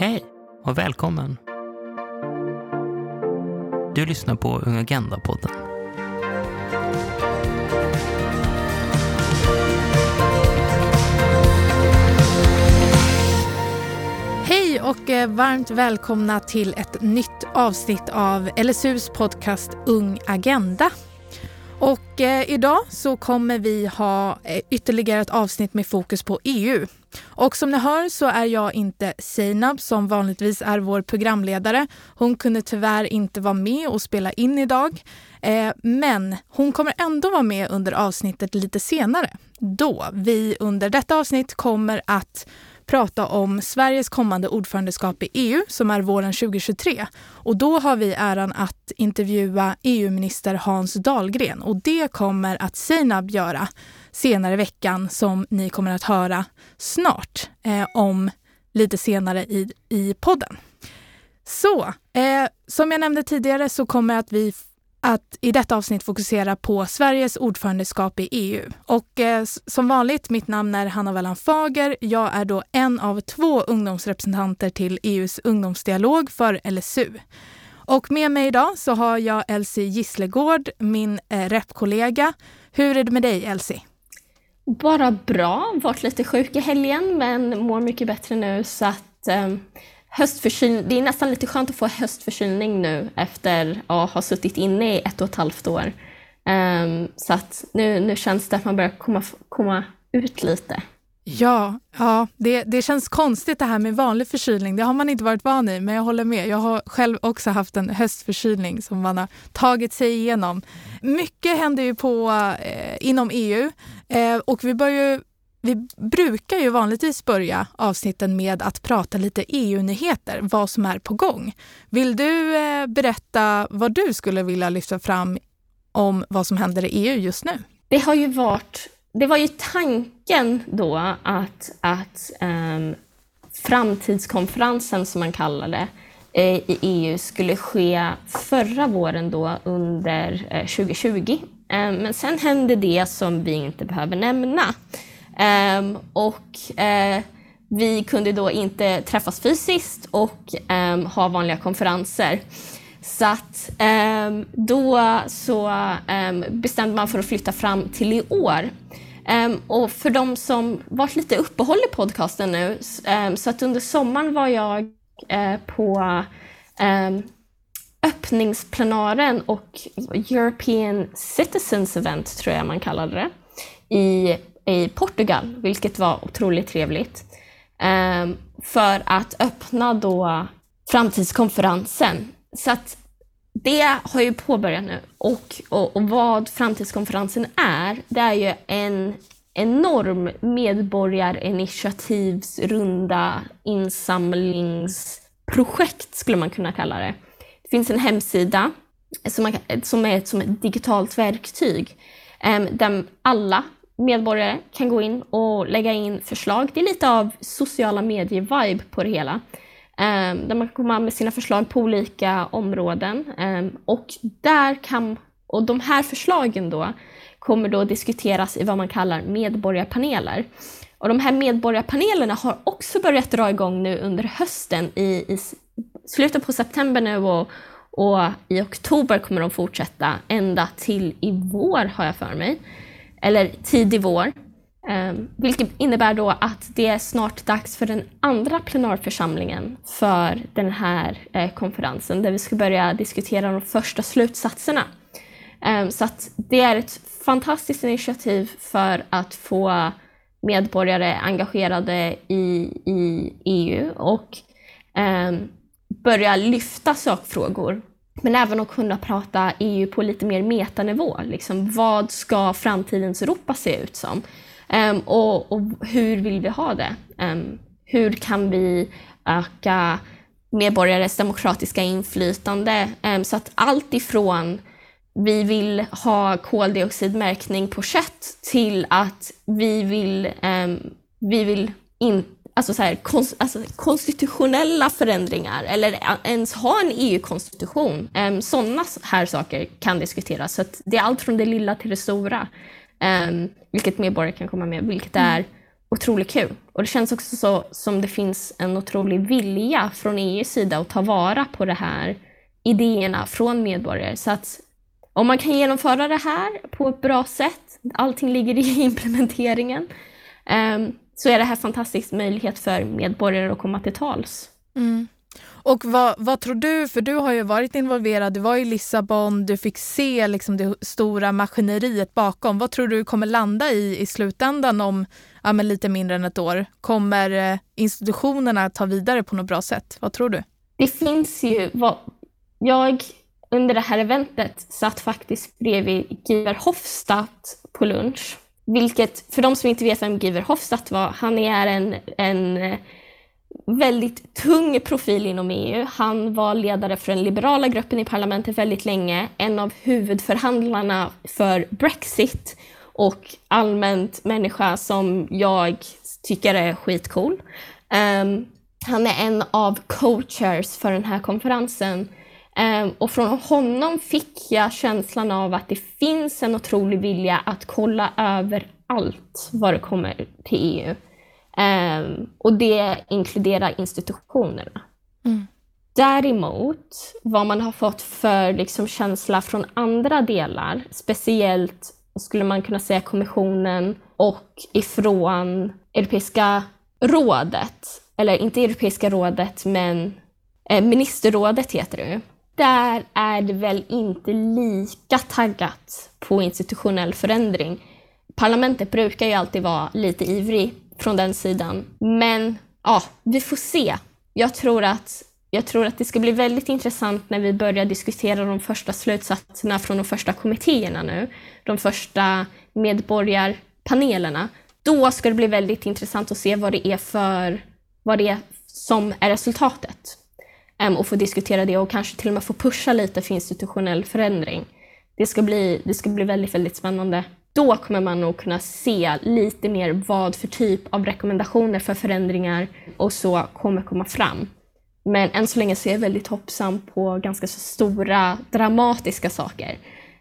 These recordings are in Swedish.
Hej och välkommen! Du lyssnar på Ung Agenda-podden. Hej och eh, varmt välkomna till ett nytt avsnitt av LSUs podcast Ung Agenda. Och eh, idag så kommer vi ha eh, ytterligare ett avsnitt med fokus på EU. Och som ni hör så är jag inte Seinab som vanligtvis är vår programledare. Hon kunde tyvärr inte vara med och spela in idag. Eh, men hon kommer ändå vara med under avsnittet lite senare. Då vi under detta avsnitt kommer att prata om Sveriges kommande ordförandeskap i EU som är våren 2023. Och då har vi äran att intervjua EU-minister Hans Dahlgren och det kommer att Seinab göra senare i veckan som ni kommer att höra snart eh, om lite senare i, i podden. Så, eh, som jag nämnde tidigare så kommer att vi att i detta avsnitt fokusera på Sveriges ordförandeskap i EU. Och eh, som vanligt, mitt namn är Hanna Wellan Fager. Jag är då en av två ungdomsrepresentanter till EUs ungdomsdialog för LSU. Och med mig idag så har jag Elsie Gisslegård, min eh, repkollega. Hur är det med dig Elsie? Bara bra. Varit lite sjuk i helgen men mår mycket bättre nu så att eh, höstförkylning, det är nästan lite skönt att få höstförkylning nu efter att ha suttit inne i ett och ett halvt år. Um, så att nu, nu känns det att man börjar komma, komma ut lite. Ja, ja det, det känns konstigt det här med vanlig förkylning. Det har man inte varit van i, men jag håller med. Jag har själv också haft en höstförkylning som man har tagit sig igenom. Mycket händer ju på, eh, inom EU eh, och vi börjar vi brukar ju vanligtvis börja avsnitten med att prata lite EU-nyheter, vad som är på gång. Vill du eh, berätta vad du skulle vilja lyfta fram om vad som händer i EU just nu? Det har ju varit, det var ju tanken då att, att um, framtidskonferensen som man kallar det eh, i EU skulle ske förra våren då under eh, 2020. Ehm, men sen hände det som vi inte behöver nämna. Ehm, och eh, vi kunde då inte träffas fysiskt och ha vanliga konferenser. Så att um, då så ehm, bestämde man för att flytta fram till i år. Ehm, och för de som varit lite uppehåll i podcasten nu, så att under sommaren var jag uh, på öppningsplenaren och European Citizens Event, tror jag man kallade det, i i Portugal, vilket var otroligt trevligt. Um, för att öppna då framtidskonferensen. Så att det har ju påbörjat nu. Och, och, och, vad framtidskonferensen är, det är ju en enorm medborgarinitiativsrunda insamlingsprojekt, skulle man kunna kalla det. Det finns en hemsida som, man, som är som ett digitalt verktyg ehm, där alla medborgare kan gå in och lägga in förslag. Det är lite av sociala medier-vibe på det hela. Ehm, där man kan komma med sina förslag på olika områden. Ehm, och, där kan, och de här förslagen då kommer då diskuteras i vad man kallar medborgarpaneler. Och de här medborgarpanelerna har också börjat dra igång nu under hösten. I, i slutet på september nu och, och i oktober kommer de fortsätta ända till i vår har jag för mig eller tidig vår. Ehm, vilket innebär då att det är snart dags för den andra plenarförsamlingen för den här eh, konferensen där vi ska börja diskutera de första slutsatserna. Ehm, så att det är ett fantastiskt initiativ för att få medborgare engagerade i, i EU och ehm, börja lyfta sakfrågor men även att kunna prata EU på lite mer metanivå. Liksom, vad ska framtidens Europa se ut som? Um, och, och, hur vill vi ha det? Um, hur kan vi öka medborgares demokratiska inflytande? Um, så att allt ifrån vi vill ha koldioxidmärkning på kött till att vi vill, vi vill in, alltså så här, konst, alltså konstitutionella förändringar eller ens ha en EU-konstitution. Um, Sådana här saker kan diskuteras. Så det är allt från det lilla till det stora. Um, vilket medborgare kan komma med, vilket mm. är otroligt kul. Och det känns också så som det finns en otrolig vilja från EUs sida att ta vara på de här idéerna från medborgare. Så att om man kan genomföra det här på ett bra sätt, allting ligger i implementeringen, um, så är det här en fantastisk möjlighet för medborgare att komma till tals. Mm. Och vad, vad, tror du, för du har ju varit involverad, du var i Lissabon, du fick se liksom det stora maskineriet bakom. Vad tror du kommer landa i i slutändan om ja, men lite mindre än ett år? Kommer eh, institutionerna ta vidare på något bra sätt? Vad tror du? Det finns ju, vad, jag under det här eventet satt faktiskt bredvid Giver Hofstadt på lunch. Vilket, för de som inte vet vem Giver Hofstadt var, han är en, en eh, väldigt tung profil inom EU. Han var ledare för den liberala gruppen i parlamentet väldigt länge, en av huvudförhandlarna för Brexit och allmänt människa som jag tycker är skitcool. Um, han är en av coachers för den här konferensen um, och från honom fick jag känslan av att det finns en otrolig vilja att kolla över allt vad det kommer till EU. Um, och det inkluderar institutionerna. Mm. Däremot, vad man har fått för liksom, känsla från andra delar, speciellt skulle man kunna säga kommissionen och ifrån Europeiska rådet, eller inte Europeiska rådet, men eh, ministerrådet heter det Där är det väl inte lika taggat på institutionell förändring. Parlamentet brukar ju alltid vara lite ivrig från den sidan. Men ja, vi får se. Jag tror att jag tror att det ska bli väldigt intressant när vi börjar diskutera de första slutsatserna från de första kommittéerna nu, de första medborgarpanelerna. Då ska det bli väldigt intressant att se vad det är för, vad det är som är resultatet. Um, och få diskutera det och kanske till och med få pusha lite för institutionell förändring. Det ska bli, det ska bli väldigt, väldigt spännande då kommer man nog kunna se lite mer vad för typ av rekommendationer för förändringar och så kommer komma fram. Men än så länge så är jag väldigt hoppsam på ganska så stora dramatiska saker.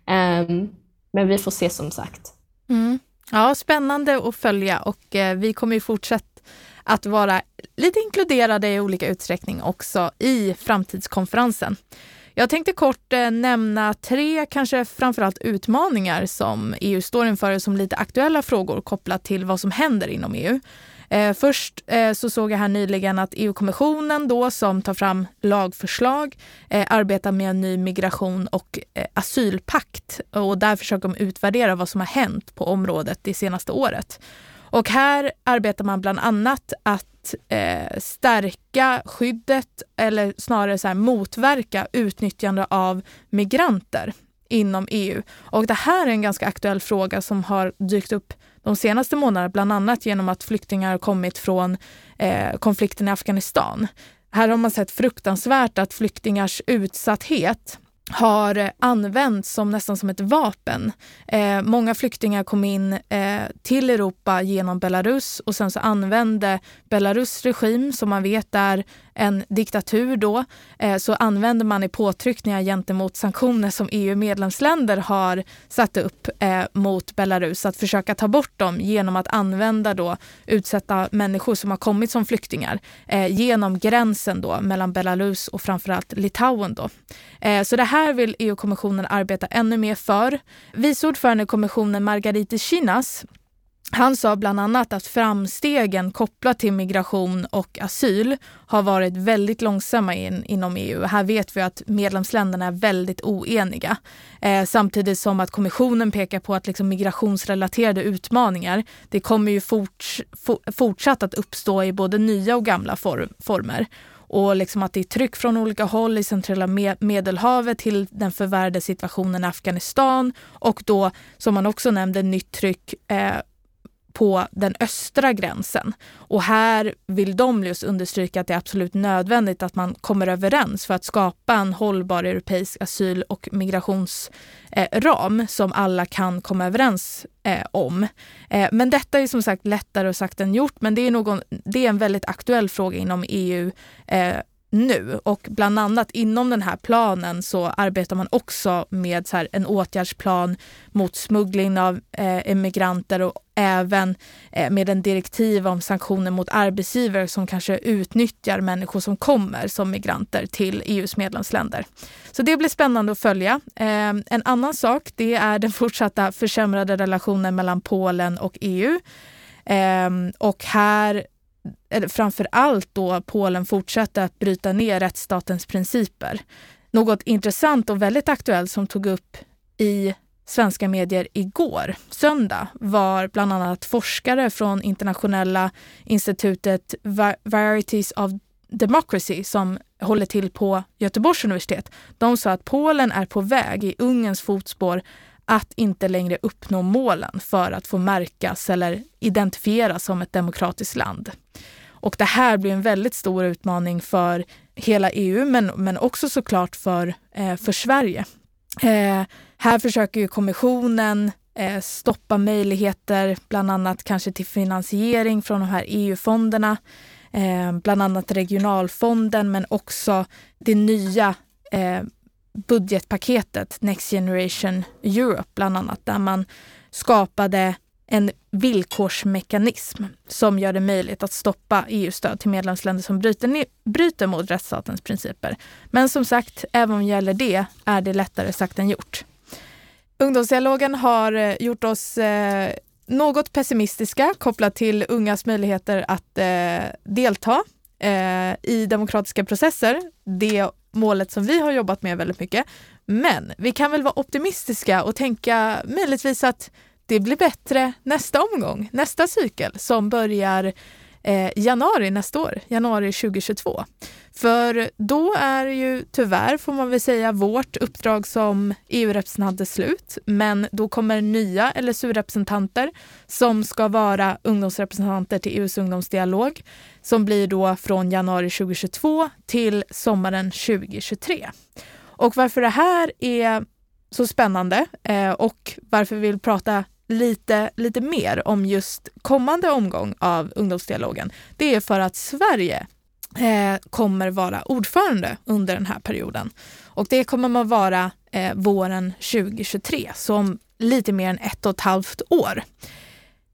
Um, men vi får se som sagt. Mm. Ja, spännande att följa och eh, vi kommer ju fortsätta att vara lite inkluderade i olika utsträckning också i framtidskonferensen. Jag tänkte kort eh, nämna tre, kanske framförallt utmaningar som EU står inför som lite aktuella frågor kopplat till vad som händer inom EU. Eh, först eh, så såg jag här nyligen att EU-kommissionen då som tar fram lagförslag eh, arbetar med en ny migration och eh, asylpakt och där försöker de utvärdera vad som har hänt på området det senaste året. Och här arbetar man bland annat att eh, stärka skyddet eller snarare så här, motverka utnyttjande av migranter inom EU. Och det här är en ganska aktuell fråga som har dykt upp de senaste månaderna, bland annat genom att flyktingar har kommit från eh, konflikten i Afghanistan. Här har man sett fruktansvärt att flyktingars utsatthet har använts som nästan som ett vapen. Eh, många flyktingar kom in eh, till Europa genom Belarus och sen så använde Belarus regim, som man vet är en diktatur då, eh, så använder man i påtryckningar gentemot sanktioner som EU-medlemsländer har satt upp eh, mot Belarus, att försöka ta bort dem genom att använda då utsatta människor som har kommit som flyktingar eh, genom gränsen då mellan Belarus och framförallt Litauen. Då. Eh, så det här vill EU-kommissionen arbeta ännu mer för. Vice ordförande i kommissionen Margarita Chinas han sa bland annat att framstegen kopplat till migration och asyl har varit väldigt långsamma in, inom EU. Här vet vi att medlemsländerna är väldigt oeniga. Eh, samtidigt som att kommissionen pekar på att liksom migrationsrelaterade utmaningar, det kommer ju fort, for, fortsatt att uppstå i både nya och gamla form, former och liksom att det är tryck från olika håll i centrala Medelhavet till den förvärrade situationen i Afghanistan och då, som man också nämnde, nytt tryck eh, på den östra gränsen. Och här vill de just understryka att det är absolut nödvändigt att man kommer överens för att skapa en hållbar europeisk asyl och migrationsram eh, som alla kan komma överens eh, om. Eh, men detta är som sagt lättare sagt än gjort, men det är, någon, det är en väldigt aktuell fråga inom EU eh, nu och bland annat inom den här planen så arbetar man också med så en åtgärdsplan mot smuggling av eh, emigranter och även eh, med en direktiv om sanktioner mot arbetsgivare som kanske utnyttjar människor som kommer som migranter till EUs medlemsländer. Så det blir spännande att följa. Eh, en annan sak det är den fortsatta försämrade relationen mellan Polen och EU. Eh, och här framför allt då Polen fortsätter att bryta ner rättsstatens principer. Något intressant och väldigt aktuellt som tog upp i svenska medier igår, söndag, var bland annat forskare från internationella institutet Varieties of Democracy som håller till på Göteborgs universitet. De sa att Polen är på väg i Ungerns fotspår att inte längre uppnå målen för att få märkas eller identifieras som ett demokratiskt land. Och det här blir en väldigt stor utmaning för hela EU men, men också såklart för, eh, för Sverige. Eh, här försöker ju kommissionen eh, stoppa möjligheter, bland annat kanske till finansiering från de här EU-fonderna, eh, bland annat regionalfonden men också det nya eh, budgetpaketet Next Generation Europe bland annat, där man skapade en villkorsmekanism som gör det möjligt att stoppa EU-stöd till medlemsländer som bryter, bryter mot rättsstatens principer. Men som sagt, även om det gäller det är det lättare sagt än gjort. Ungdomsdialogen har eh, gjort oss eh, något pessimistiska kopplat till ungas möjligheter att eh, delta eh, i demokratiska processer. Det målet som vi har jobbat med väldigt mycket. Men vi kan väl vara optimistiska och tänka möjligtvis att det blir bättre nästa omgång, nästa cykel som börjar eh, januari nästa år, januari 2022. För då är ju tyvärr, får man väl säga, vårt uppdrag som EU-representanter slut. Men då kommer nya LSU-representanter som ska vara ungdomsrepresentanter till EUs ungdomsdialog som blir då från januari 2022 till sommaren 2023. Och varför det här är så spännande eh, och varför vi vill prata lite, lite mer om just kommande omgång av ungdomsdialogen, det är för att Sverige eh, kommer vara ordförande under den här perioden. Och det kommer man vara eh, våren 2023, så om lite mer än ett och ett halvt år.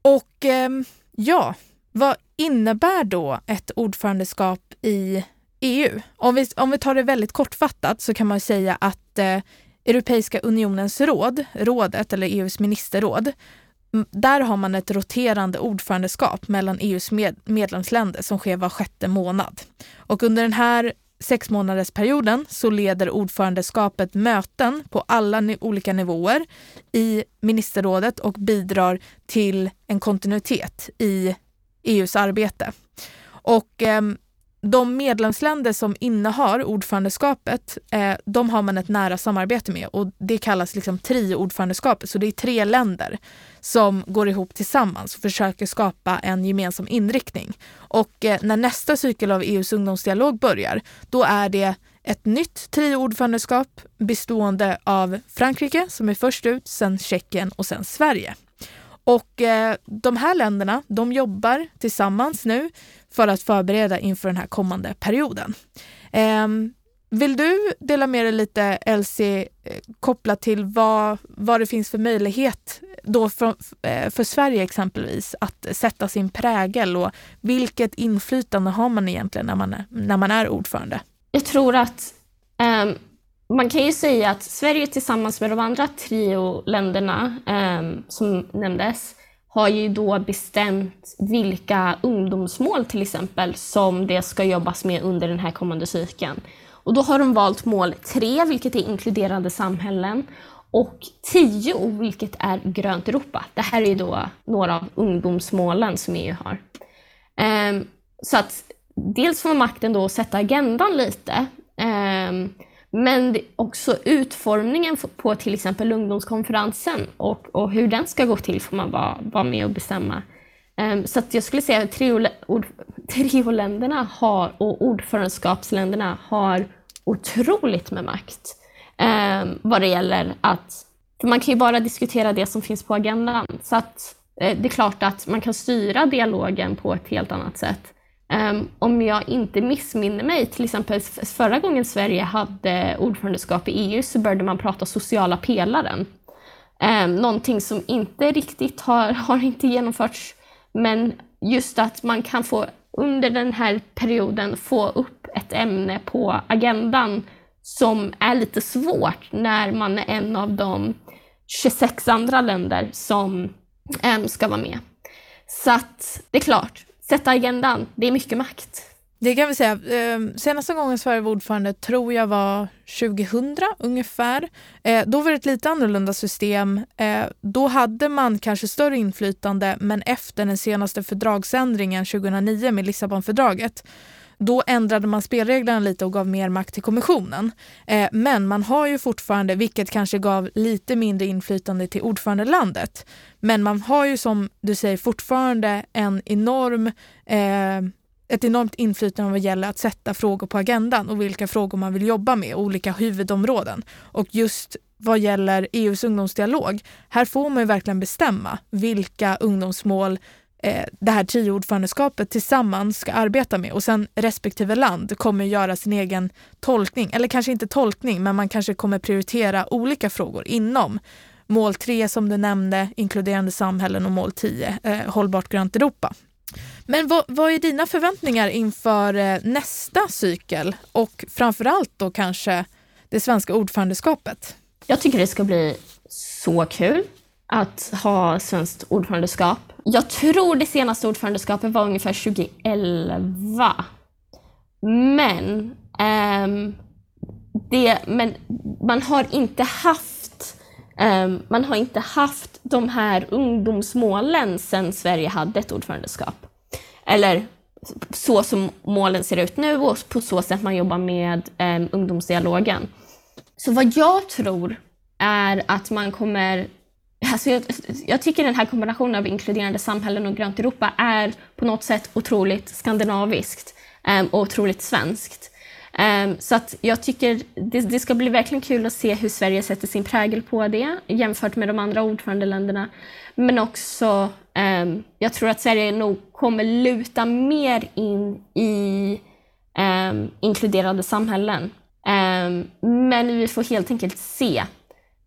Och eh, ja, vad innebär då ett ordförandeskap i EU? Om vi, om vi tar det väldigt kortfattat så kan man säga att eh, Europeiska unionens råd, rådet eller EUs ministerråd, där har man ett roterande ordförandeskap mellan EUs med medlemsländer som sker var sjätte månad. Och under den här sex månaders perioden så leder ordförandeskapet möten på alla olika nivåer i ministerrådet och bidrar till en kontinuitet i EUs arbete. Och eh, de medlemsländer som innehar ordförandeskapet, eh, de har man ett nära samarbete med och det kallas liksom trio-ordförandeskapet. Så det är tre länder som går ihop tillsammans och försöker skapa en gemensam inriktning. Och eh, när nästa cykel av EUs ungdomsdialog börjar, då är det ett nytt trio-ordförandeskap bestående av Frankrike som är först ut, sen Tjeckien och sen Sverige. Och eh, de här länderna, de jobbar tillsammans nu för att förbereda inför den här kommande perioden. Eh, vill du dela med dig lite, Elsie, eh, kopplat till vad, vad det finns för möjlighet då för, eh, för Sverige exempelvis att sätta sin prägel och vilket inflytande har man egentligen när man är, när man är ordförande? Jag tror att um, man kan ju säga att Sverige tillsammans med de andra trio-länderna eh, som nämndes har ju då bestämt vilka ungdomsmål till exempel som det ska jobbas med under den här kommande cykeln. Och då har de valt mål 3, vilket är inkluderande samhällen, och 10, vilket är grönt Europa. Det här är ju då några av ungdomsmålen som EU har. Eh, så att dels får makten då att sätta agendan lite, um, men också utformningen på till exempel ungdomskonferensen och, och hur den ska gå till får man vara, vara med och bestämma. Um, så jag skulle säga att trioländerna har, och ordförandeskapsländerna har otroligt med makt um, vad det gäller att... För man kan ju bara diskutera det som finns på agendan. Så att, eh, det är klart att man kan styra dialogen på ett helt annat sätt. Um, om jag inte missminner mig, till exempel förra gången Sverige hade ordförandeskap i EU så började man prata sociala pelaren. Um, någonting som inte riktigt har, har inte genomförts, men just att man kan få under den här perioden få upp ett ämne på agendan som är lite svårt när man är en av de 26 andra länder som um, ska vara med. Så att det är klart, sätta agendan, det är mycket makt. Det kan vi säga. Ehm, senaste gången Sverige var ordförande tror jag var 2000 ungefär. Eh, då var det ett lite annorlunda system. Eh, då hade man kanske större inflytande men efter den senaste fördragsändringen 2009 med Lissabonfördraget då ändrade man spelreglerna lite och gav mer makt till kommissionen. Eh, men man har ju fortfarande, vilket kanske gav lite mindre inflytande till ordförandelandet, men man har ju som du säger fortfarande en enorm eh, ett enormt inflytande vad gäller att sätta frågor på agendan och vilka frågor man vill jobba med, olika huvudområden. Och just vad gäller EUs ungdomsdialog, här får man ju verkligen bestämma vilka ungdomsmål Eh, det här tio ordförandeskapet tillsammans ska arbeta med och sen respektive land kommer göra sin egen tolkning, eller kanske inte tolkning, men man kanske kommer prioritera olika frågor inom mål 3 som du nämnde, inkluderande samhällen och mål 10, eh, hållbart grönt Europa. Men vad, vad, är dina förväntningar inför eh, nästa cykel och framförallt då kanske det svenska ordförandeskapet? Jag tycker det ska bli så kul att ha svenskt ordförandeskap. Jag tror det senaste ordförandeskapet var ungefär 2011. Men, um, det, men man har inte haft um, man har inte haft de här ungdomsmålen sedan Sverige hade ett ordförandeskap. Eller så som målen ser ut nu och på så sätt man jobbar med um, ungdomsdialogen. Så vad jag tror är att man kommer Alltså jag, jag, tycker den här kombinationen av inkluderande samhällen och grönt Europa är på något sätt otroligt skandinaviskt um, och otroligt svenskt. Um, så att jag tycker det, det, ska bli verkligen kul att se hur Sverige sätter sin prägel på det jämfört med de andra ordförandeländerna. Men också, um, jag tror att Sverige nog kommer luta mer in i inkluderande samhällen. men vi får helt enkelt se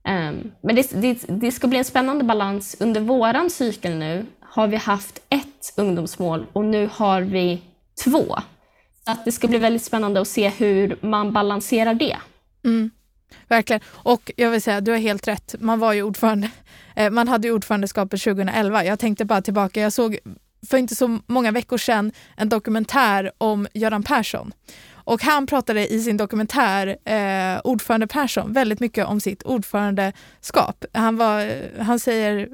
Ehm, men det, det, det, ska bli en spännande balans. Under våran cykel nu har vi haft ett ungdomsmål och nu har vi två. Så att det ska bli väldigt spännande att se hur man balanserar det. Mm, verkligen. Och jag vill säga, du har helt rätt. Man var ju ordförande. Eh, man hade ju ordförandeskapet 2011. Jag tänkte bara tillbaka. Jag såg för inte så många veckor sedan en dokumentär om Göran Persson. Och han pratade i sin dokumentär, eh, ordförande Persson, väldigt mycket om sitt ordförandeskap. Han, var, han säger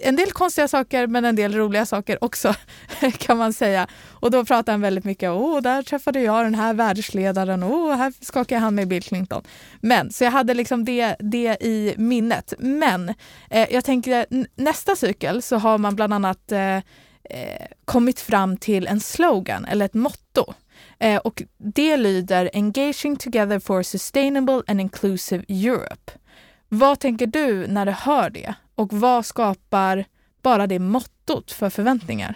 en del konstiga saker men en del roliga saker också kan man säga. Och då pratar han väldigt mycket om, där träffade jag den här världsledaren och här skakade han med Bill Clinton. Men så jag hade liksom det, det i minnet. Men eh, jag tänker nästa cykel så har man bland annat eh, eh, kommit fram till en slogan eller ett motto Eh, och det lyder Engaging Together for Sustainable and Inclusive Europe. Vad tänker du när du hör det? Och vad skapar bara det mottot för förväntningar?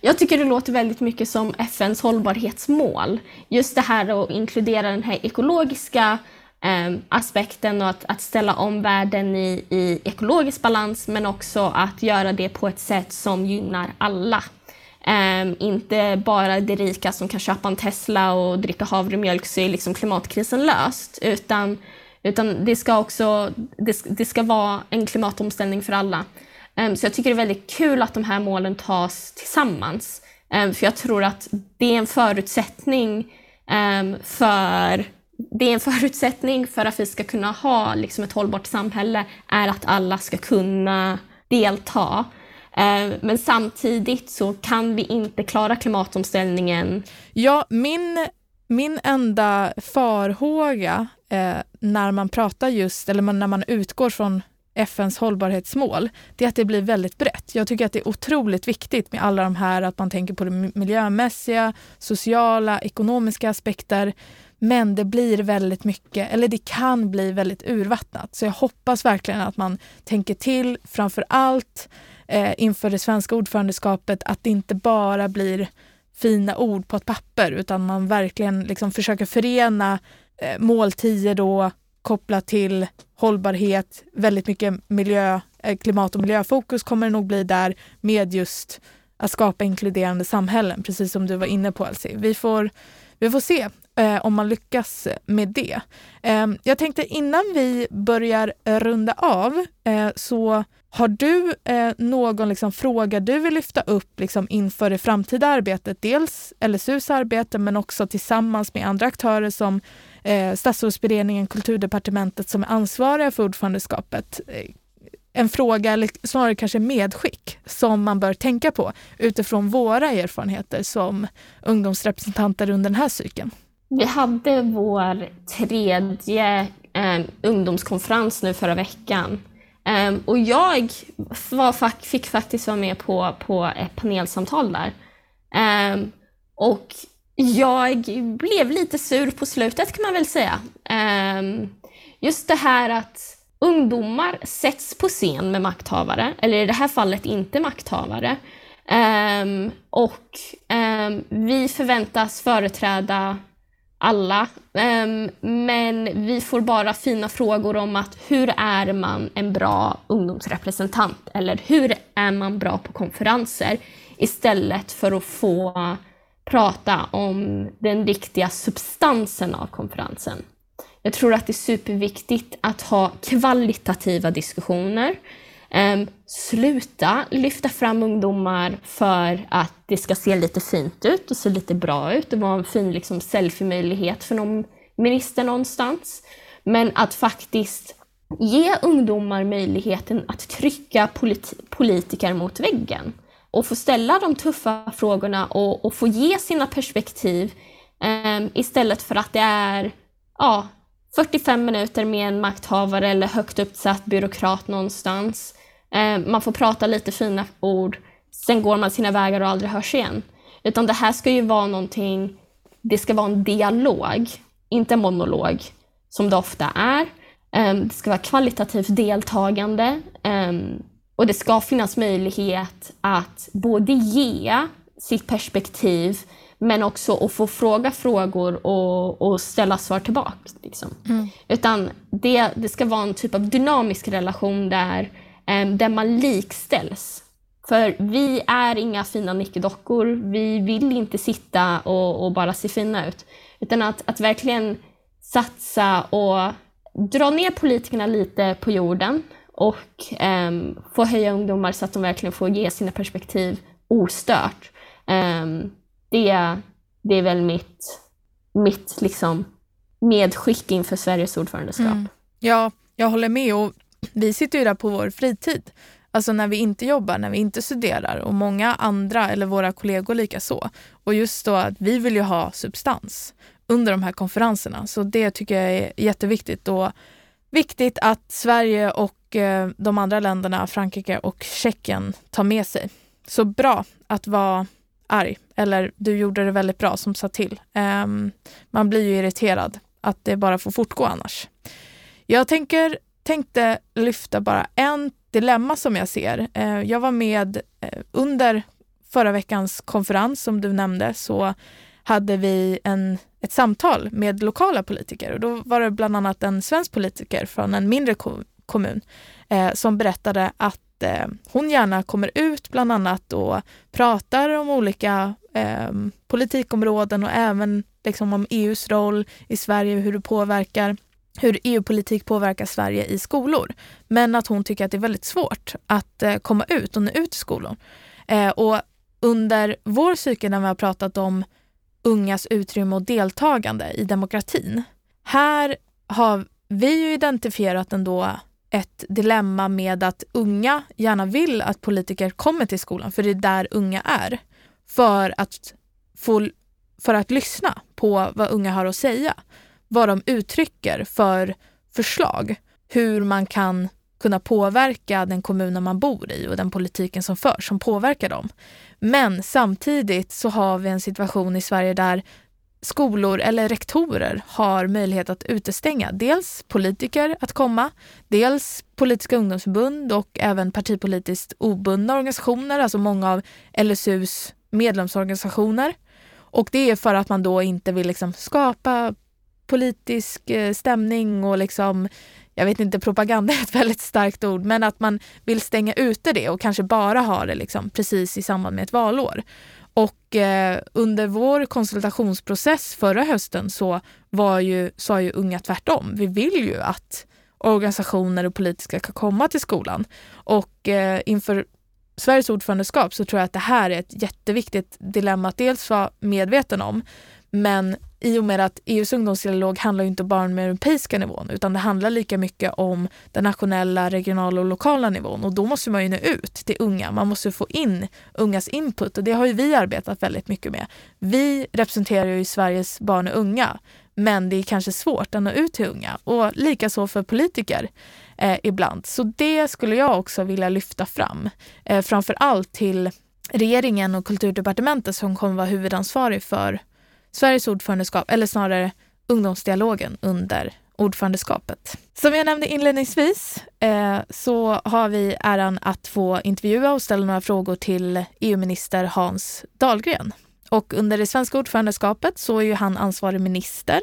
Jag tycker det låter väldigt mycket som FNs hållbarhetsmål. Just det här att inkludera den här ekologiska eh, aspekten och att, att, ställa om världen i, i ekologisk balans men också att göra det på ett sätt som gynnar alla. Um, inte bara de rika som kan köpa en Tesla och dricka havremjölk så är liksom klimatkrisen löst. Utan, utan det ska också det, det ska vara en klimatomställning för alla. Um, så jag tycker det är väldigt kul att de här målen tas tillsammans. Um, för jag tror att det är en förutsättning för det är en förutsättning för att vi ska kunna ha liksom, ett hållbart samhälle, är att alla ska kunna delta. Eh, men samtidigt så kan vi inte klara klimatomställningen. Ja, min, min enda farhåga eh, när man pratar just, eller när man utgår från FNs hållbarhetsmål, det är att det blir väldigt brett. Jag tycker att det är otroligt viktigt med alla de här, att man tänker på det miljömässiga, sociala, ekonomiska aspekter. Men det blir väldigt mycket, eller det kan bli väldigt urvattnat. Så jag hoppas verkligen att man tänker till, framför allt eh, inför det svenska ordförandeskapet att det inte bara blir fina ord på ett papper utan man verkligen liksom försöker förena eh, mål 10 då kopplat till hållbarhet, väldigt mycket miljö, eh, klimat och miljöfokus kommer det nog bli där med just att skapa inkluderande samhällen, precis som du var inne på Elsie. Vi får, vi får se eh, om man lyckas med det. Eh, jag tänkte innan vi börjar runda av eh, så har du eh, någon liksom, fråga du vill lyfta upp liksom, inför det framtida arbetet? Dels LSUs arbete men också tillsammans med andra aktörer som eh, Statsrådsberedningen, Kulturdepartementet som är ansvariga för ordförandeskapet. Eh, en fråga, eller snarare kanske medskick, som man bör tänka på utifrån våra erfarenheter som ungdomsrepresentanter under den här cykeln. Vi hade vår tredje eh, ungdomskonferens nu förra veckan. Eh, och jag var, fick faktiskt vara med på, på ett panelsamtal där. Eh, och jag blev lite sur på slutet kan man väl säga. Ehm, just det här att ungdomar sätts på scen med makthavare, eller i det här fallet inte makthavare. Ehm, och ehm, vi förväntas företräda alla, um, men vi får bara fina frågor om att hur är man en bra ungdomsrepresentant? Eller hur är man bra på konferenser? Istället för att få prata om den riktiga substansen av konferensen. Jag tror att det är superviktigt att ha kvalitativa diskussioner. Um, sluta lyfta fram ungdomar för att det ska se lite fint ut och se lite bra ut och vara en fin liksom, selfie-möjlighet för någon minister någonstans. Men att faktiskt ge ungdomar möjligheten att trycka polit politiker mot väggen och få ställa de tuffa frågorna och, och få ge sina perspektiv um, istället för att det är ja, 45 minuter med en makthavare eller högt uppsatt byråkrat någonstans. Eh, man får prata lite fina ord, sen går man sina vägar och aldrig hörs igen. Utan det här ska ju vara någonting, det ska vara en dialog, inte en monolog, som det ofta är. Eh, det ska vara kvalitativt deltagande eh, och det ska finnas möjlighet att både ge sitt perspektiv men också att få fråga frågor och, och ställa svar tillbaka. Liksom. Mm. Utan det, det ska vara en typ av dynamisk relation där, Ehm, där man likställs. För vi är inga fina nickedockor. Vi vill inte sitta och, och bara se fina ut. Utan att, att verkligen satsa och dra ner politikerna lite på jorden och eh, få höja ungdomar så att de verkligen får ge sina perspektiv ostört. Eh, det, det är väl mitt, mitt liksom medskick inför Sveriges ordförandeskap. Mm. Ja, jag håller med. och vi sitter ju där på vår fritid. Alltså när vi inte jobbar, när vi inte studerar och många andra eller våra kollegor lika så. Och just då att vi vill ju ha substans under de här konferenserna. Så det tycker jag är jätteviktigt. Och viktigt att Sverige och eh, de andra länderna, Frankrike och Tjeckien, tar med sig. Så bra att vara arg. Eller du gjorde det väldigt bra som sa till. Um, man blir ju irriterad att det bara får fortgå annars. Jag tänker, tänkte lyfta bara en dilemma som jag ser. Eh, jag var med eh, under förra veckans konferens som du nämnde så hade vi en, ett samtal med lokala politiker och då var det bland annat en svensk politiker från en mindre kommun eh, som berättade att eh, hon gärna kommer ut bland annat och pratar om olika eh, politikområden och även liksom om EUs roll i Sverige, hur det påverkar hur EU-politik påverkar Sverige i skolor. Men att hon tycker att det är väldigt svårt att eh, komma ut och nå ut i skolor. Eh, och under vår cykel när vi har pratat om ungas utrymme och deltagande i demokratin. Här har vi ju identifierat ändå ett dilemma med att unga gärna vill att politiker kommer till skolan, för det är där unga är. För att, få, för att lyssna på vad unga har att säga. Vad de uttrycker för förslag. Hur man kan kunna påverka den kommunen man bor i och den politiken som förs, som påverkar dem. Men samtidigt så har vi en situation i Sverige där skolor eller rektorer har möjlighet att utestänga dels politiker att komma, dels politiska ungdomsförbund och även partipolitiskt obundna organisationer, alltså många av LSUs medlemsorganisationer. Och det är för att man då inte vill liksom skapa politisk eh, stämning och liksom, jag vet inte, propaganda är ett väldigt starkt ord, men att man vill stänga ute det och kanske bara ha det liksom precis i samband med ett valår. Och eh, under vår konsultationsprocess förra hösten så var ju, sa ju unga tvärtom. Vi vill ju att organisationer och politiska kan komma till skolan. Och eh, inför Sveriges ordförandeskap så tror jag att det här är ett jätteviktigt dilemma att dels vara medveten om, men i och med att EUs ungdomsdialog handlar inte bara om den europeiska nivån utan det handlar lika mycket om den nationella, regionala och lokala nivån och då måste man ju nå ut till unga. Man måste få in ungas input och det har ju vi arbetat väldigt mycket med. Vi representerar ju Sveriges barn och unga men det är kanske svårt att nå ut till unga och likaså för politiker eh, ibland. Så det skulle jag också vilja lyfta fram. Eh, framför allt till regeringen och kulturdepartementet som kommer vara huvudansvarig för Sveriges ordförandeskap, eller snarare ungdomsdialogen under ordförandeskapet. Som jag nämnde inledningsvis eh, så har vi äran att få intervjua och ställa några frågor till EU-minister Hans Dahlgren. Och under det svenska ordförandeskapet så är ju han ansvarig minister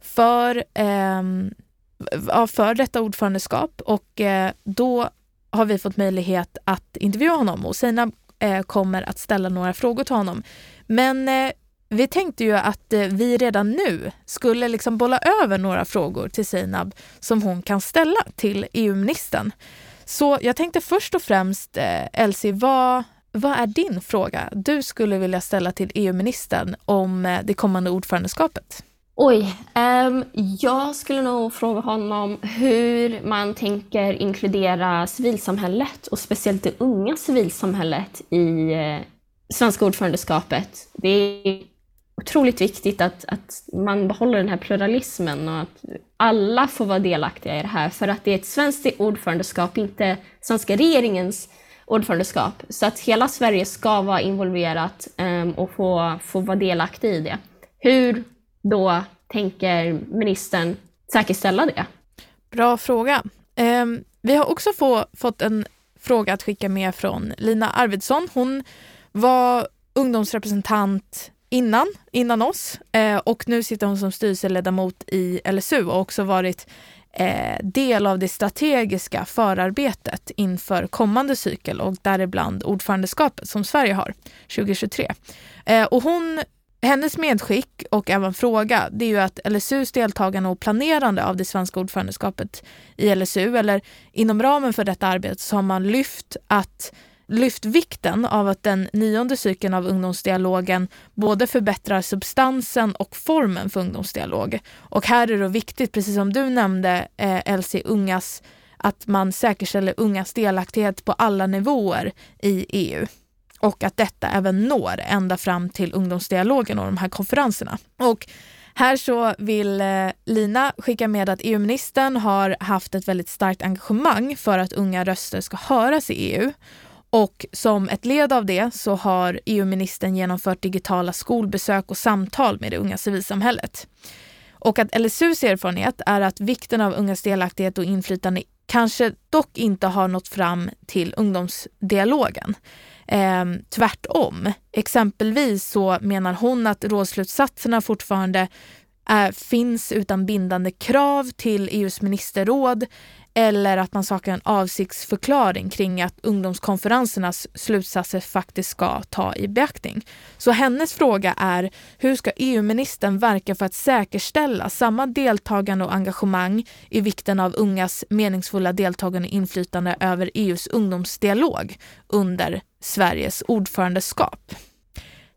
för, eh, för detta ordförandeskap och eh, då har vi fått möjlighet att intervjua honom och Sina eh, kommer att ställa några frågor till honom. Men eh, vi tänkte ju att eh, vi redan nu skulle liksom bolla över några frågor till Seinab som hon kan ställa till EU-ministern. Så jag tänkte först och främst, eh, Elsie, vad, vad är din fråga du skulle vilja ställa till EU-ministern om eh, det kommande ordförandeskapet? Oj, um, jag skulle nog fråga honom hur man tänker inkludera civilsamhället och speciellt det unga civilsamhället i svenska ordförandeskapet. Det är otroligt viktigt att, att man behåller den här pluralismen och att alla får vara delaktiga i det här för att det är ett svenskt ordförandeskap, inte svenska regeringens ordförandeskap. Så att hela Sverige ska vara involverat um, och få, få vara delaktig i det. Hur då tänker ministern säkerställa det? Bra fråga. Um, vi har också få, fått en fråga att skicka med från Lina Arvidsson. Hon var ungdomsrepresentant innan, innan oss eh, och nu sitter hon som styrelseledamot i LSU och också varit eh, del av det strategiska förarbetet inför kommande cykel och däribland ordförandeskapet som Sverige har 2023. Eh, och hon, hennes medskick och även fråga det är ju att LSUs deltagande och planerande av det svenska ordförandeskapet i LSU eller inom ramen för detta arbete så har man lyft att lyft vikten av att den nionde cykeln av ungdomsdialogen både förbättrar substansen och formen för ungdomsdialog. Och här är det viktigt, precis som du nämnde eh, Elsie, ungas, att man säkerställer ungas delaktighet på alla nivåer i EU och att detta även når ända fram till ungdomsdialogen och de här konferenserna. Och här så vill eh, Lina skicka med att EU-ministern har haft ett väldigt starkt engagemang för att unga röster ska höras i EU och som ett led av det så har EU-ministern genomfört digitala skolbesök och samtal med det unga civilsamhället. Och att LSUs erfarenhet är att vikten av ungas delaktighet och inflytande kanske dock inte har nått fram till ungdomsdialogen. Eh, tvärtom. Exempelvis så menar hon att rådsslutsatserna fortfarande är, finns utan bindande krav till EUs ministerråd eller att man saknar en avsiktsförklaring kring att ungdomskonferensernas slutsatser faktiskt ska ta i beaktning. Så hennes fråga är hur ska EU-ministern verka för att säkerställa samma deltagande och engagemang i vikten av ungas meningsfulla deltagande och inflytande över EUs ungdomsdialog under Sveriges ordförandeskap?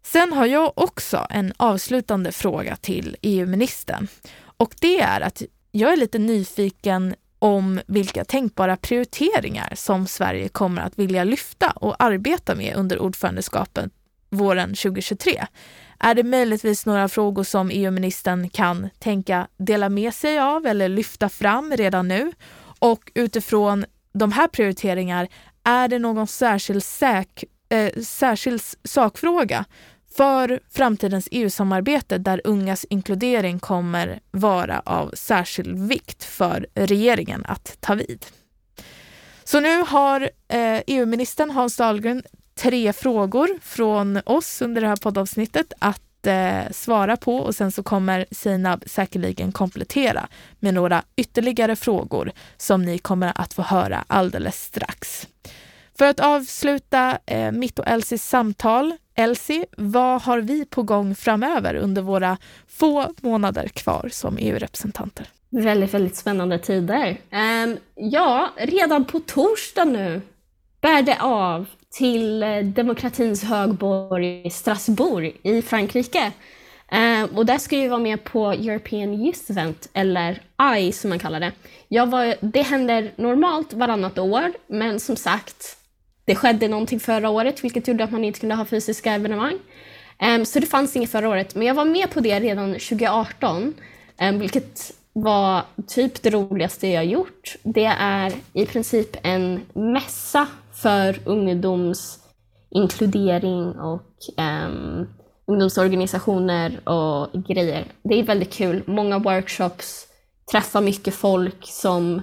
Sen har jag också en avslutande fråga till EU-ministern och det är att jag är lite nyfiken om vilka tänkbara prioriteringar som Sverige kommer att vilja lyfta och arbeta med under ordförandeskapet våren 2023. Är det möjligtvis några frågor som EU-ministern kan tänka dela med sig av eller lyfta fram redan nu? Och utifrån de här prioriteringarna, är det någon särskild, säk, eh, särskild sakfråga för framtidens EU-samarbete där ungas inkludering kommer vara av särskild vikt för regeringen att ta vid. Så nu har eh, e EU-ministern Hans Dahlgren tre frågor från oss under det här poddavsnittet att eh, svara på och sen så kommer Seinab säkerligen komplettera med några ytterligare frågor som ni kommer att få höra alldeles strax. För att avsluta eh, mitt och Elsies samtal, Elsie, vad har vi på gång framöver under våra få månader kvar som EU-representanter? Väldigt, väldigt spännande tider. Um, ja, redan på torsdag nu bär det av till eh, demokratins högborg Strasbourg i Frankrike. Um, och där ska vi vara med på European Youth Event, eller AI som man kallar det. Jag var, det händer normalt varannat år, men som sagt, det skedde någonting förra året, vilket gjorde att man inte kunde ha fysiska evenemang. Um, så det fanns inget förra året, men jag var med på det redan 2018, um, ehm, vilket var typ det roligaste jag gjort. Det är i princip en mässa för ungdomsinkludering och um, ungdomsorganisationer och grejer. Det är väldigt kul. Många workshops, träffa mycket folk som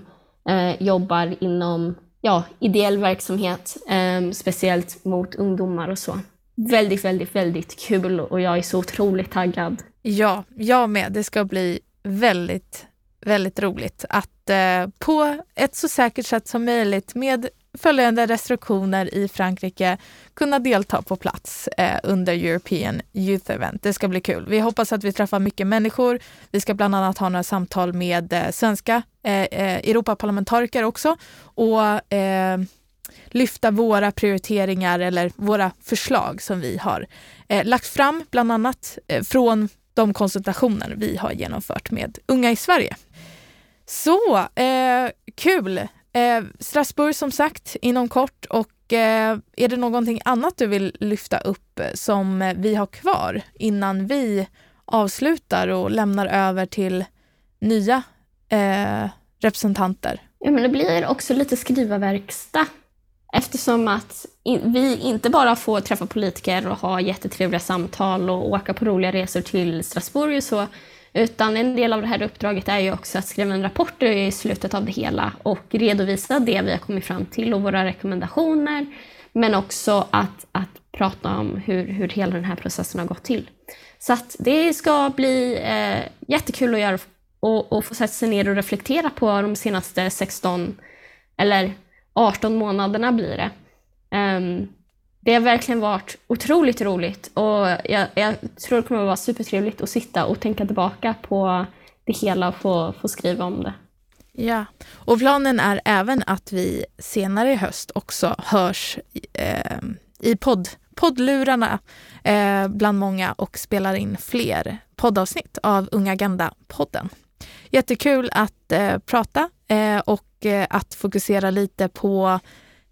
uh, jobbar inom ja, ideell verksamhet, eh, speciellt mot ungdomar och så. Väldigt, väldigt, väldigt kul och jag är så otroligt taggad. Ja, jag med. Det ska bli väldigt, väldigt roligt att eh, på ett så säkert sätt som möjligt med följande restriktioner i Frankrike kunna delta på plats eh, under European Youth Event. Det ska bli kul. Vi hoppas att vi träffar mycket människor. Vi ska bland annat ha några samtal med eh, svenska eh, eh Europaparlamentariker också och eh, lyfta våra prioriteringar eller våra förslag som vi har eh, lagt fram, bland annat eh, från de konsultationer vi har genomfört med unga i Sverige. Så eh, kul! Eh, Strasbourg som sagt inom kort och eh, är det någonting annat du vill lyfta upp eh, som eh, vi har kvar innan vi avslutar och lämnar över till nya eh, representanter? Ja, men det blir också lite skrivarverkstad Eftersom att vi inte bara får träffa politiker och ha jättetrevliga samtal och åka på roliga resor till Strasbourg och så, utan en del av det här uppdraget är ju också att skriva en rapport i slutet av det hela och redovisa det vi har kommit fram till och våra rekommendationer, men också att, att prata om hur, hur hela den här processen har gått till. Så att det ska bli eh, jättekul att göra och, och få sätta sig ner och reflektera på de senaste 16 eller 18 månaderna blir det. Um, det har verkligen varit otroligt roligt och jag, jag, tror det kommer att vara supertrevligt att sitta och tänka tillbaka på det hela och få, få skriva om det. Ja, och planen är även att vi senare i höst också hörs eh, i podd, poddlurarna eh, bland många och spelar in fler poddavsnitt av Unga Agenda-podden. Jättekul att eh, prata eh, och eh, att fokusera lite på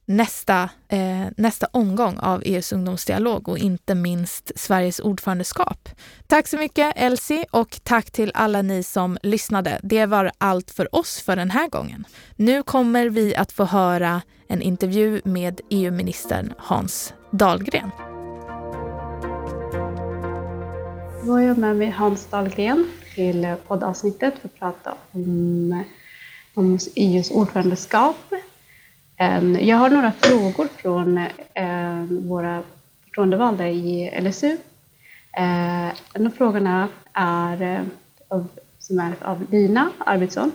nästa, eh, nästa omgång av EUs ungdomsdialog och inte minst Sveriges ordförandeskap. Tack så mycket Elsie och tack till alla ni som lyssnade. Det var allt för oss för den här gången. Nu kommer vi att få höra en intervju med EU-ministern Hans Dahlgren. Då har jag med mig Hans Dahlgren till poddavsnittet för att prata om, eh, om EUs ordförandeskap. Ehm, jag har några frågor från ehm, våra förtroendevalda i LSU. Ehm, en av frågorna är eh, av, som är av Lina Arvidsson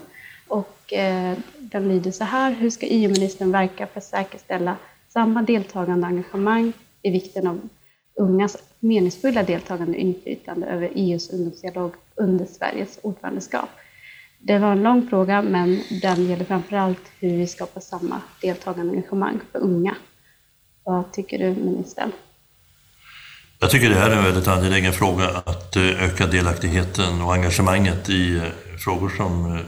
och eh, den lyder så här. Hur ska EU-ministern verka för att säkerställa samma deltagande och engagemang i vikten av ungas meningsfulla deltagande och inflytande över EUs ungdomsdialog under Sveriges ordförandeskap. Det var en lång fråga, men den gäller framför allt hur vi skapar samma deltagande engagemang för unga. Vad tycker du, ministern? Jag tycker det här är en väldigt angelägen fråga, att eh, öka delaktigheten och engagemanget i eh, frågor som eh,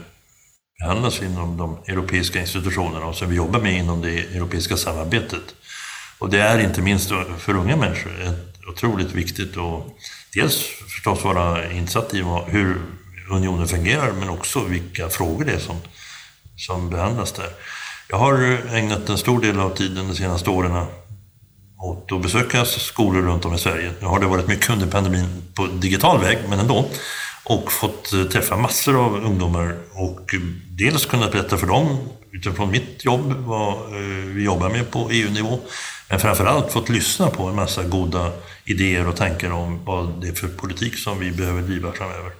behandlas inom de europeiska institutionerna och som vi jobbar med inom det europeiska samarbetet. Och det är inte minst för unga människor otroligt viktigt att dels förstås vara insatt i hur unionen fungerar men också vilka frågor det är som, som behandlas där. Jag har ägnat en stor del av tiden de senaste åren åt att besöka skolor runt om i Sverige. Nu har det varit mycket under pandemin på digital väg, men ändå. och fått eh, träffa massor av ungdomar och dels kunnat berätta för dem utifrån mitt jobb vad eh, vi jobbar med på EU-nivå. Men framförallt fått lyssna på en massa goda idéer och tankar om vad det är för politik som vi behöver driva framöver.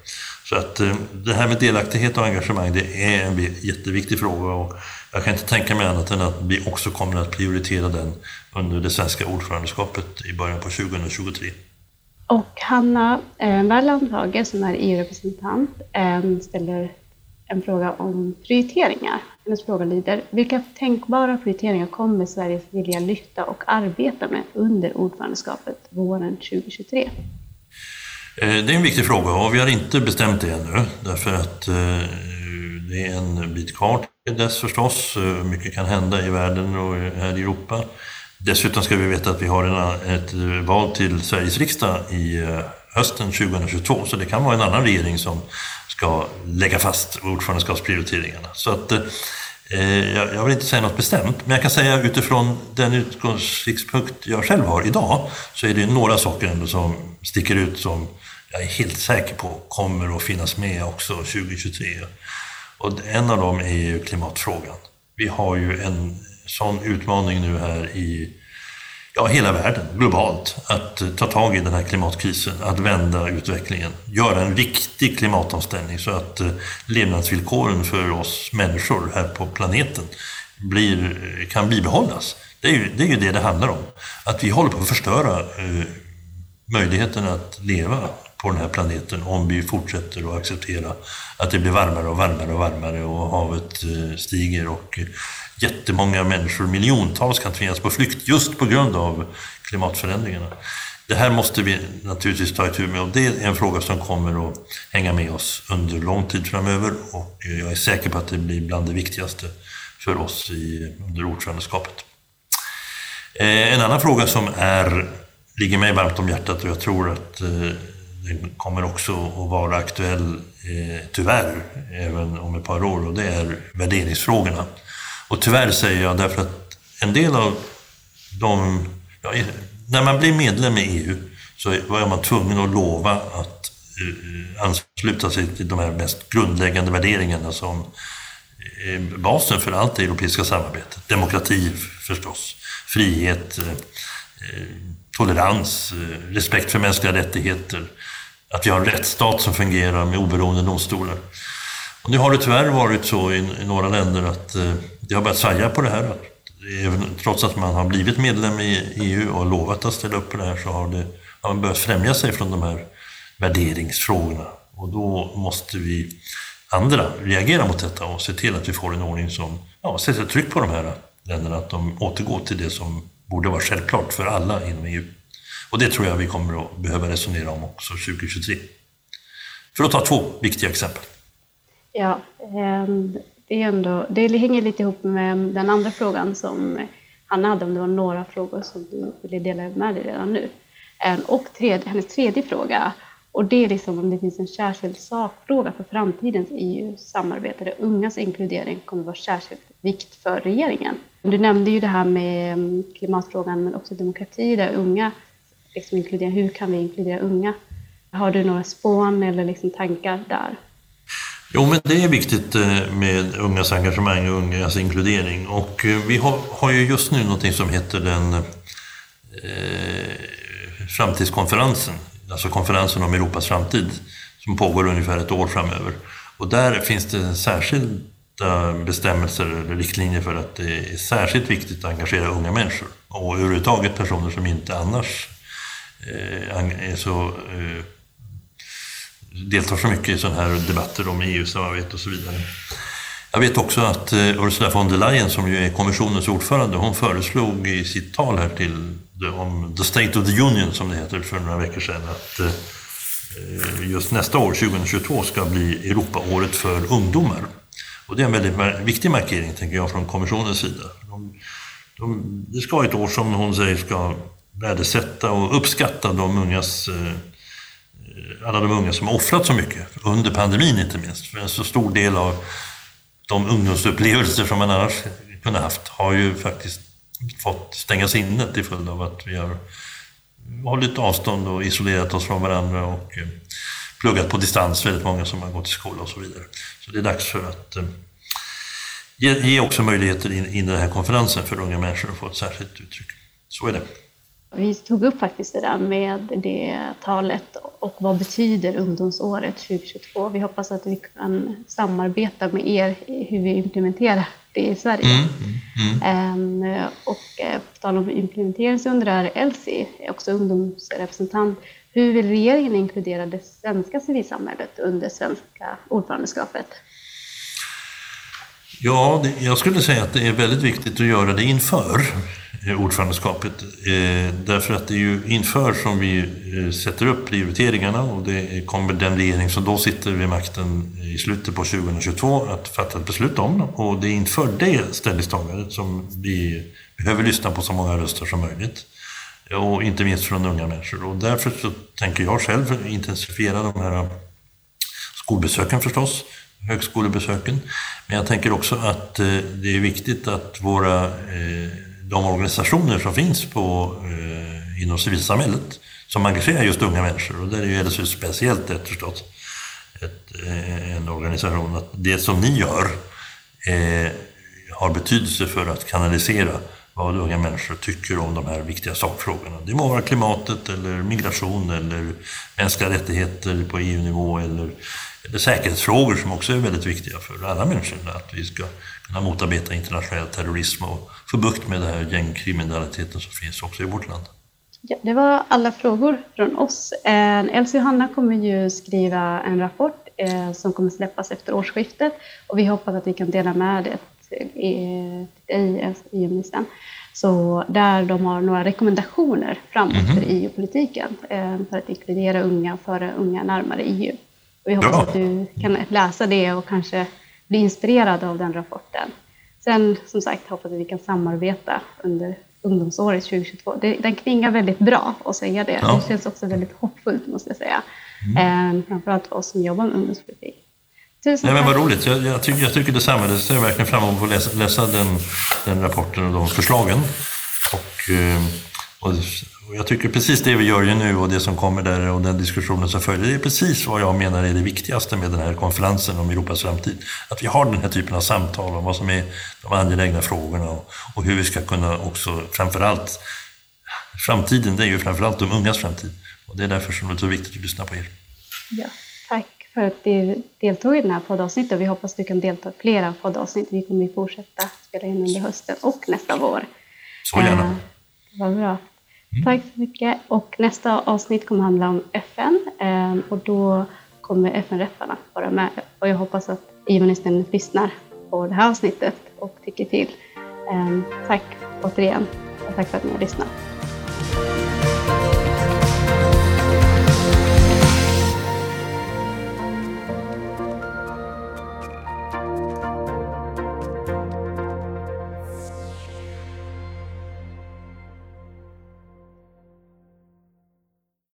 Så att eh, det här med delaktighet och engagemang, det är en jätteviktig fråga och jag kan inte tänka mig annat än att vi också kommer att prioritera den under det svenska ordförandeskapet i början på 2023. Och Hanna eh, som är EU-representant eh, ställer en fråga om prioriteringar. Hennes fråga lyder, vilka tänkbara prioriteringar kommer Sveriges vilja lyfta och arbeta med under ordförandeskapet våren 2023? Eh, det är en viktig fråga och vi har inte bestämt det ännu därför att eh, det är en bit kvar till dess förstås. Eh, mycket kan hända i världen och här i Europa. Dessutom ska vi veta att vi har en, ett val till Sveriges riksdag i hösten 2022, så det kan vara en annan regering som ska lägga fast ordförandeskapsprioriteringarna. Så att, eh, jag vill inte säga något bestämt, men jag kan säga utifrån den utgångspunkt jag själv har idag, så är det några saker ändå som sticker ut som jag är helt säker på kommer att finnas med också 2023. Och en av dem är ju klimatfrågan. Vi har ju en sån utmaning nu här i ja, hela världen, globalt, att ta tag i den här klimatkrisen, att vända utvecklingen, göra en riktig klimatomställning så att eh, levnadsvillkoren för oss människor här på planeten blir, eh, kan bibehållas. Det är, ju, det är ju det det handlar om. Att vi håller på att förstöra eh, möjligheten att leva på den här planeten om vi fortsätter att acceptera att det blir varmare och varmare och varmare och havet eh, stiger och eh, jättemånga människor, miljontals, kan tvingas på flykt just på grund av klimatförändringarna. Det här måste vi naturligtvis ta itu med och det är en fråga som kommer att hänga med oss under lång tid framöver och jag är säker på att det blir bland det viktigaste för oss i, under ordförandeskapet. Eh, en annan fråga som är, ligger mig varmt om hjärtat och jag tror att den kommer också att vara aktuell, eh, tyvärr, även om ett par år och det är värderingsfrågorna. Och tyvärr säger jag därför att en del av de... Ja, när man blir medlem i EU så är man tvungen att lova att eh, ansluta sig till de här mest grundläggande värderingarna som är basen för allt det europeiska samarbetet. Demokrati förstås, frihet, eh, eh tolerans, eh, respekt för mänskliga rättigheter, att vi har en rättsstat som fungerar med oberoende domstolar. Och nu har det tyvärr varit så i, i några länder att eh, det har börjat svaja på det här. Att även, trots att man har blivit medlem i EU och lovat att ställa upp på det här så har, det, har man börjat främja sig från de här värderingsfrågorna. Och då måste vi andra reagera mot detta och se till att vi får en ordning som ja, sätter tryck på de här länderna, att de återgår till det som borde vara självklart för alla inom EU. Och det tror jag vi kommer att behöva resonera om också 2023. För att ta två viktiga exempel. Ja, ehm, det, är ändå, det hänger lite ihop med den andra frågan som Hanna hade, om det var några frågor som du ville dela med dig redan nu. Ehm, och tredje, hennes tredje fråga, och det är liksom om det finns en särskild sakfråga för framtidens EU-samarbete där ungas inkludering kommer att vara särskilt vikt för regeringen. Du nämnde ju det här med ehm, klimatfrågan men också demokrati där unga liksom inkludera, hur kan vi inkludera unga? Har du några spån eller liksom tankar där? Jo, men det är viktigt eh, med ungas engagemang och ungas inkludering. Och eh, vi har, har ju just nu någonting som heter den eh, framtidskonferensen, alltså konferensen om Europas framtid, som pågår ungefär ett år framöver. Och där finns det särskilda bestämmelser eller riktlinjer för att det är särskilt viktigt att engagera unga människor och överhuvudtaget personer som inte annars Eh, så eh, deltar så mycket i sådana här debatter om EU-samarbete och så vidare. Jag vet också att eh, Ursula von der Leyen, som ju är kommissionens ordförande, hon föreslog i sitt tal här till om The State of the Union, som det heter, för några veckor sedan, att just nästa år, 2022, ska bli Europaåret för ungdomar. Och det är en väldigt viktig markering, tänker jag, från kommissionens sida. De, de, det ska vara ett år som hon säger ska värdesätta och uppskatta de ungas eh, alla de unga som har offrat så mycket, under pandemin inte minst. För en så stor del av de ungdomsupplevelser som man annars kunde haft har ju faktiskt fått stängas inne till följd av att vi har hållit avstånd och isolerat oss från varandra och eh, pluggat på distans, väldigt många som har gått i skola och så vidare. Så det är dags för att eh, ge, ge också möjligheter in, in i den här konferensen för unga människor att få ett särskilt uttryck. Så är det. Vi tog upp faktiskt det där med det talet och vad betyder ungdomsåret 2022? Vi hoppas att vi kan samarbeta med er i hur vi implementerar det i Sverige. Mm, mm. Um, och eh, på tal om implementering så undrar Elsie, också ungdomsrepresentant, hur vill regeringen inkludera det svenska civilsamhället under svenska ordförandeskapet? Ja, det, jag skulle säga att det är väldigt viktigt att göra det inför Eh, ordförandeskapet. Eh, därför att det är ju inför som vi eh, sätter upp prioriteringarna och det kommer den regering som då sitter vid makten i slutet på 2022 att fatta ett beslut om. Och det är inför det ställningstagandet som vi behöver lyssna på så många röster som möjligt. Och inte minst från unga människor. Och därför så tänker jag själv intensifiera de här skolbesöken förstås högskolebesöken. Men jag tänker också att det är viktigt att våra, de organisationer som finns på, eh, inom civilsamhället som engagerar just unga människor, och där är ju LSU speciellt ett förstås, ett, en organisation, att det som ni gör eh, har betydelse för att kanalisera vad unga människor tycker om de här viktiga sakfrågorna. Det må vara klimatet eller migration eller mänskliga rättigheter på EU-nivå eller eller säkerhetsfrågor som också är väldigt viktiga för alla människor. Att vi ska kunna motarbeta internationell terrorism och få bukt med den här gängkriminaliteten som finns också i vårt land. Ja, det var alla frågor från oss. Eh, Elsie och Hanna kommer ju skriva en rapport eh, som kommer släppas efter årsskiftet och vi hoppas att vi kan dela med det till dig, EU-ministern. Så där de har några rekommendationer framåt mm -hmm. för EU-politiken eh, för att inkludera unga och föra unga närmare EU. Och vi hoppas ja. att du kan läsa det och kanske bli inspirerad av den rapporten. Sen som sagt hoppas att vi kan samarbeta under ungdomsåret 2022. Det, den klingar väldigt bra att säga det. Ja. Det känns också väldigt hoppfullt måste jag säga. Mm. Eh, framförallt för oss som jobbar med ungdomspolitik. Tusen Nej, men vad roligt. Jag, jag, tycker, jag tycker detsamma. Jag ser verkligen fram emot att läsa, läsa den, den rapporten och de förslagen. Och, eh, och och jag tycker precis det vi gör ju nu och det som kommer där och den diskussionen som följer, det är precis vad jag menar är det viktigaste med den här konferensen om Europas framtid. Att vi har den här typen av samtal om vad som är de angelägna frågorna och, och hur vi ska kunna också, framförallt, framtiden det är ju framförallt de ungas framtid. Och det är därför som det är så viktigt att lyssna på er. Ja, tack för att du deltog i den här poddavsnittet. Vi hoppas att du kan delta i flera poddavsnitt. Vi kommer att fortsätta spela in under hösten och nästa vår. Så gärna. Eh, vad bra. Mm. Tack så mycket. Och nästa avsnitt kommer handla om FN ehm, och då kommer FN-rättarna vara med. Och jag hoppas att EU-ministern lyssnar på det här avsnittet och tycker till. Ehm, tack återigen och tack för att ni har lyssnat.